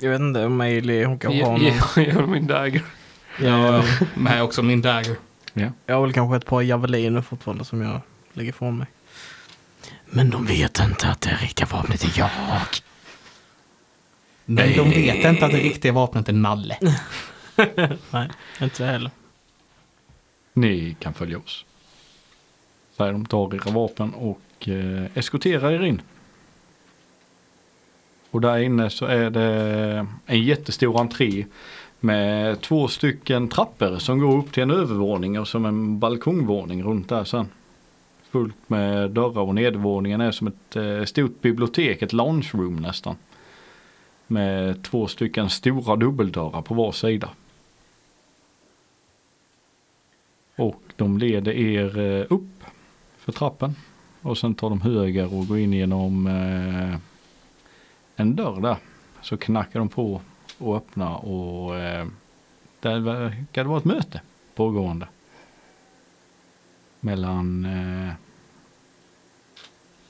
Jag vet inte om Ailey, hon har Ge någon. ge- min dagger. Ja, med också min dagger. Ja. Jag har väl kanske ett par javeliner fortfarande som jag lägger ifrån mig. Men de vet inte att det riktiga vapnet är jag. Men de vet inte att det riktiga vapnet är Nalle. Nej, inte jag heller. Ni kan följa oss. Säger de tar era vapen och eh, eskorterar er in. Och där inne så är det en jättestor entré med två stycken trappor som går upp till en övervåning och som en balkongvåning runt där sen. Fullt med dörrar och nedervåningen är som ett eh, stort bibliotek, ett lounge room nästan. Med två stycken stora dubbeldörrar på var sida. Och de leder er eh, upp för trappen. Och sen tar de höger och går in genom eh, en dörr där. Så knackar de på och öppnar och eh, där verkar det vara ett möte pågående. Mellan eh,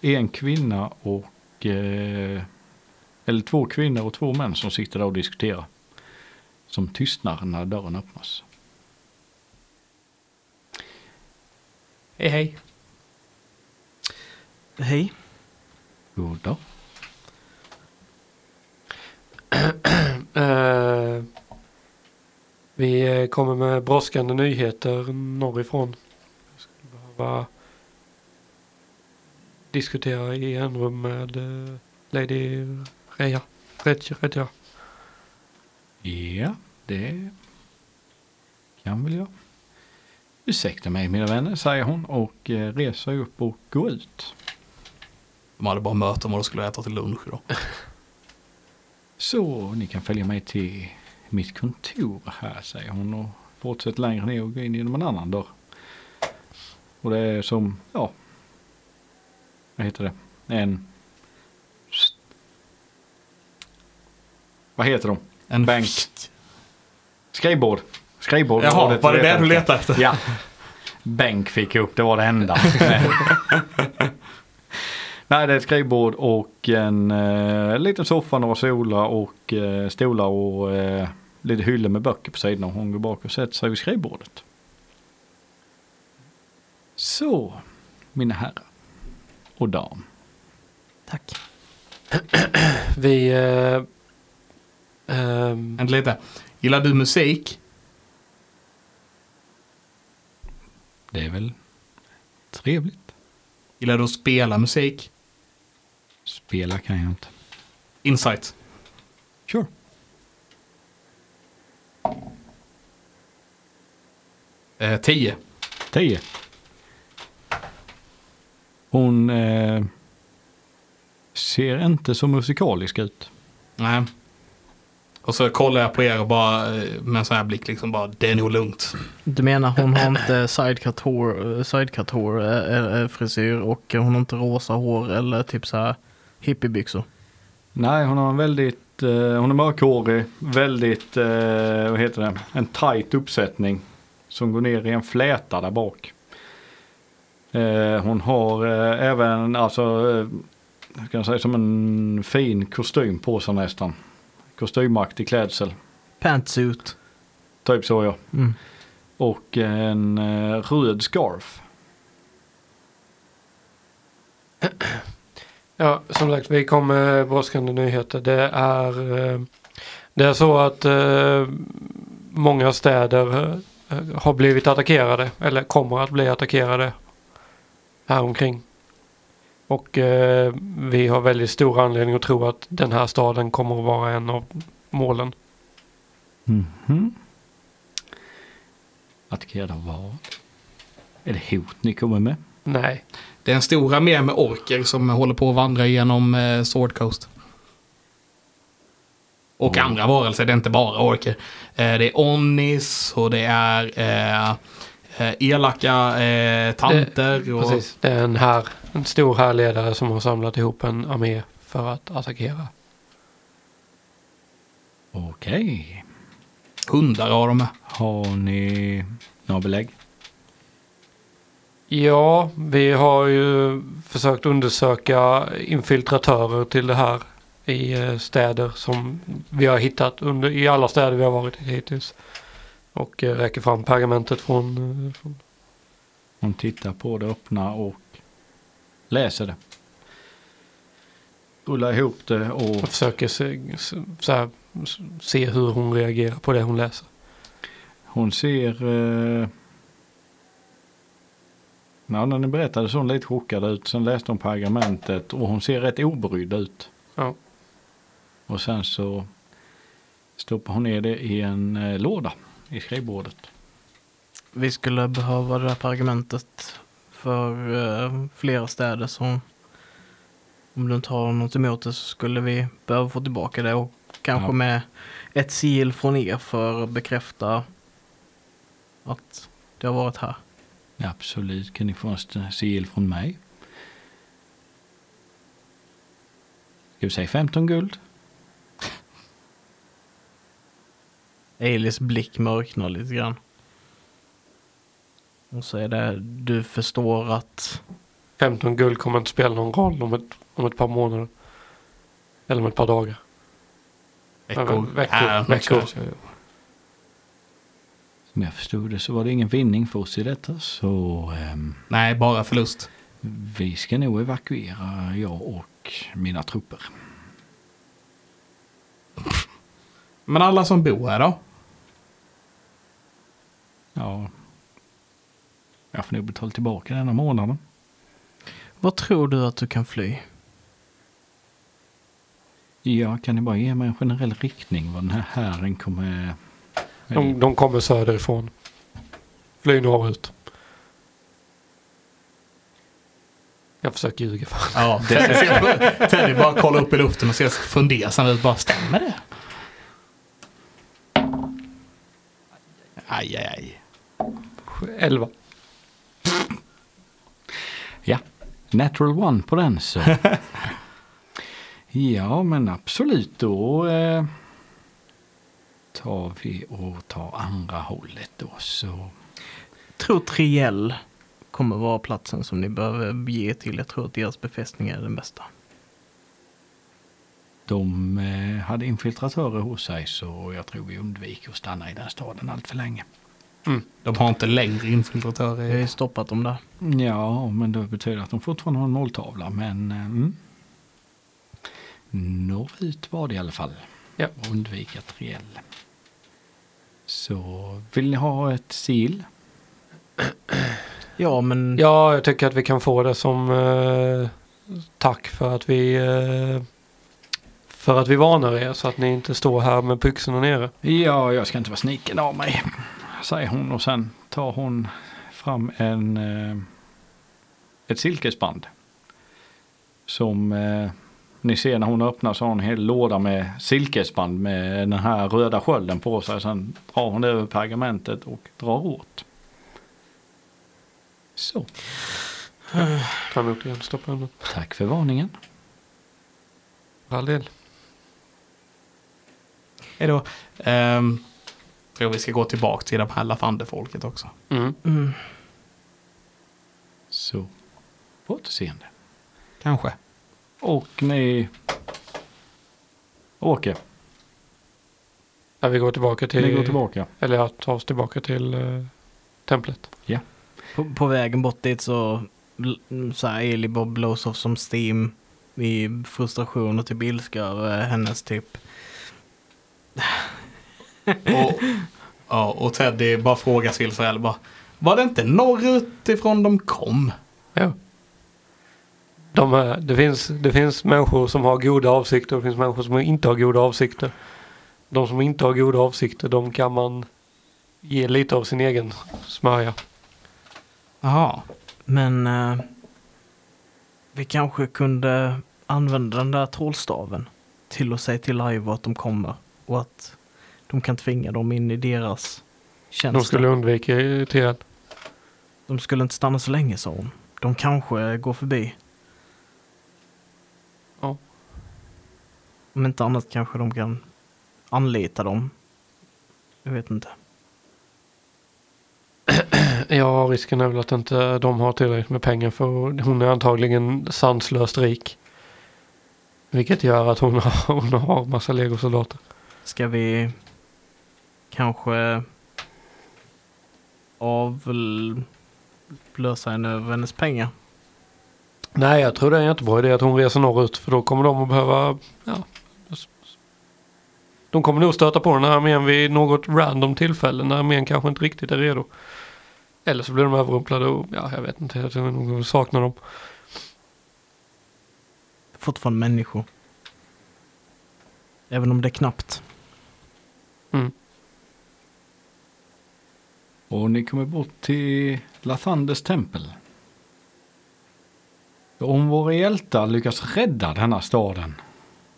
en kvinna och eh, eller två kvinnor och två män som sitter där och diskuterar. Som tystnar när dörren öppnas. Hej hej. Hej. God dag. Eh, vi kommer med brådskande nyheter norrifrån. Jag skulle behöva diskutera i en rum med eh, Lady Reja. Redja. Redja. Ja, det kan väl jag. Ursäkta mig mina vänner, säger hon och eh, reser upp och går ut. De hade bara möte om vad de skulle äta till lunch idag. Så ni kan följa mig till mitt kontor här säger hon och fortsätter längre ner och går in genom en annan dörr. Och det är som, ja, vad heter det, en, vad heter de? En Bank. Skrivbord. Skrivbord. Jaha, var det det du letade efter? Ja. Bänk fick jag upp, det var det enda. Nej, det är ett skrivbord och en eh, liten soffa, några solar och eh, stolar och eh, lite hyllor med böcker på sidan. Hon går bak och sätter sig vid skrivbordet. Så, mina herrar och dam. Tack. Vi... Eh, ehm, Vänta lite. Gillar du musik? Det är väl trevligt. Gillar du att spela musik? Spela kan jag inte. Insight. Sure. Eh, 10. 10. Hon eh, ser inte så musikalisk ut. Nej. Och så kollar jag på er och bara eh, med en sån här blick liksom bara, det är nog lugnt. Du menar hon har inte sidecut hår, sidecut hår eh, eh, frisyr och hon har inte rosa hår eller typ så här hippiebyxor? Nej, hon har en väldigt, eh, hon är mörkhårig, väldigt, eh, vad heter det, en tight uppsättning som går ner i en fläta där bak. Eh, hon har eh, även, alltså, eh, ska jag säga som en fin kostym på sig nästan. Kostymaktig klädsel, Pantsuit. typ så ja. Mm. Och en eh, röd scarf. Ja, som sagt, vi kom med brådskande nyheter. Det är, eh, det är så att eh, många städer eh, har blivit attackerade eller kommer att bli attackerade här omkring. Och eh, vi har väldigt stor anledning att tro att den här staden kommer att vara en av målen. Mhm. Attackerad av vad? Är det hot ni kommer med? Nej, Det är en stor armé med orker som håller på att vandra genom eh, Sword Coast. Och Mm. andra varelser, det är inte bara orker. Eh, det är onnis och det är eh, eh, elaka eh, tanter. och, precis. Det är en, här, en stor härledare som har samlat ihop en armé för att attackera. Okej. Hundar har de med. Har ni några belägg? Ja, vi har ju försökt undersöka infiltratörer till det här i eh, städer som vi har hittat under, i alla städer vi har varit i hittills. Och eh, räcker fram pergamentet från, eh, från Hon tittar på det, öppnar och läser det. Rullar ihop det och och försöker se, så här, se hur hon reagerar på det hon läser. hon ser... Eh... Ja, när ni berättade så hon lite chockad ut. Sen läste hon pergamentet och hon ser rätt obrydd ut. Ja. Och sen så stoppar hon ner det i en eh, låda i skrivbordet. Vi skulle behöva det här pergamentet för eh, flera städer så om du inte har något emot det så skulle vi behöva få tillbaka det och kanske Ja. med ett sigill från er för att bekräfta att det har varit här. Absolut, kan ni få en sigill från mig? Ska vi säga 15 guld? Eilis blick mörknar lite grann. Och så är det, du förstår att 15 guld kommer inte spela någon roll om ett, om ett par månader. Eller om ett par dagar. Veckor. veckor, Äh, veckor. Som jag förstod det så var det ingen vinning för oss i detta så ehm, Nej, bara förlust. vi ska nog evakuera jag och mina trupper. Men alla som bor här då? Ja, jag får nog betala tillbaka denna månaden. vad tror du att du kan fly? Ja, kan ni bara ge mig en generell riktning vad den här hären kommer... De, de kommer söderifrån. Flyg norrut. Jag försöker ljuga för Ja, ser- Teddy bara kollar upp i luften och ser fundersam ut. Bara, stämmer det? Aj, aj, aj. 11. Ja, natural one på den så. ja men absolut då eh, tar vi och tar andra hållet då så. tror Triell kommer vara platsen som ni behöver bege till. Jag tror att deras befästning är den bästa. De eh, hade infiltratörer hos sig så jag tror vi undviker att stanna i den staden allt för länge. De har inte längre Jag har infiltratörer. stoppat dem där. Ja, men det betyder att de fortfarande har en måltavla men eh, mm. norrut var det i alla fall. Ja. Undvika triell. Så vill ni ha ett sil? Ja, men Ja, jag tycker att vi kan få det som eh, tack för att vi eh, för att vi varnar er så att ni inte står här med byxorna nere. Ja, jag ska inte vara sniken av mig, säger hon och sen tar hon fram en eh, ett silkesband. Som eh, ni ser när hon öppnar så har hon en hel låda med silkesband med den här röda skölden på sig. Sen drar hon det över pergamentet och drar åt. Så, Ta emot igen, stoppa undan. tack för varningen. För all del. Hej då. Ehm, tror vi ska gå tillbaka till de här Lafanderfolket också. Mm. mm, Så, på återseende. Kanske. Och ni åker. Ja, vi går tillbaka till, Ni går tillbaka. eller ja, tar oss tillbaka till eh, templet. på, på vägen bort dit så, så här, Eli Bob blows off som steam i frustration och typ ilska över hennes typ. Och, ja, och Teddy bara frågar Silsarell bara. Var det inte norrut ifrån de kom? Ja. De det, finns, det finns människor som har goda avsikter och det finns människor som inte har goda avsikter. De som inte har goda avsikter de kan man ge lite av sin egen smörja. Jaha. Men eh, vi kanske kunde använda den där trollstaven till att säga till Ivo att de kommer och att de kan tvinga dem in i deras tjänst. De skulle undvika till de skulle inte stanna så länge sa hon. De kanske går förbi. Ja. Om inte annat kanske de kan anlita dem. Jag vet inte. Ja, risken är väl att inte de har tillräckligt med pengar för hon är antagligen sanslöst rik. Vilket gör att hon har, hon har massa legosoldater. Ska vi kanske avlösa henne över hennes pengar? Nej, jag tror det är en jättebra idé att hon reser norrut för då kommer de att behöva, ja. De kommer nog stöta på den här armén vid något random tillfälle när armén kanske inte riktigt är redo. Eller så blir de överrumplade och ja, jag vet inte, jag tror nog saknar dem. Fortfarande människor. Även om det är knappt. Mm. Och ni kommer bort till Lathanders tempel. Om våra hjältar lyckas rädda denna staden.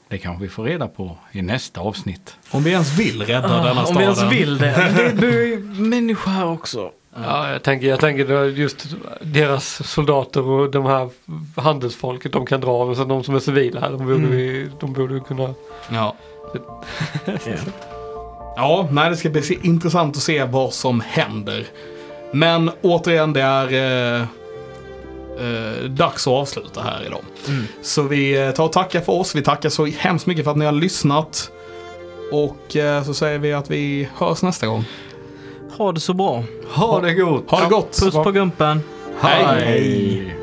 Det kanske vi får reda på i nästa avsnitt. Om vi ens vill rädda denna Ah, Om staden. vi ens vill det. Det bor ju människor här också. Ja, jag tänker, jag tänker just deras soldater och de här handelsfolket de kan dra. Men sen de som är civila här, de borde, Mm. vi, de borde kunna... Ja. Ja. Ja, nej, det ska bli intressant att se vad som händer. Men återigen, det är eh, eh, dags att avsluta här idag. Mm. Så vi eh, tar och tackar för oss. Vi tackar så hemskt mycket för att ni har lyssnat. Och eh, så säger vi att vi hörs nästa gång. Ha det så bra. Ha det gott! Ha det gott! Puss på gumpen. Hej. Hej.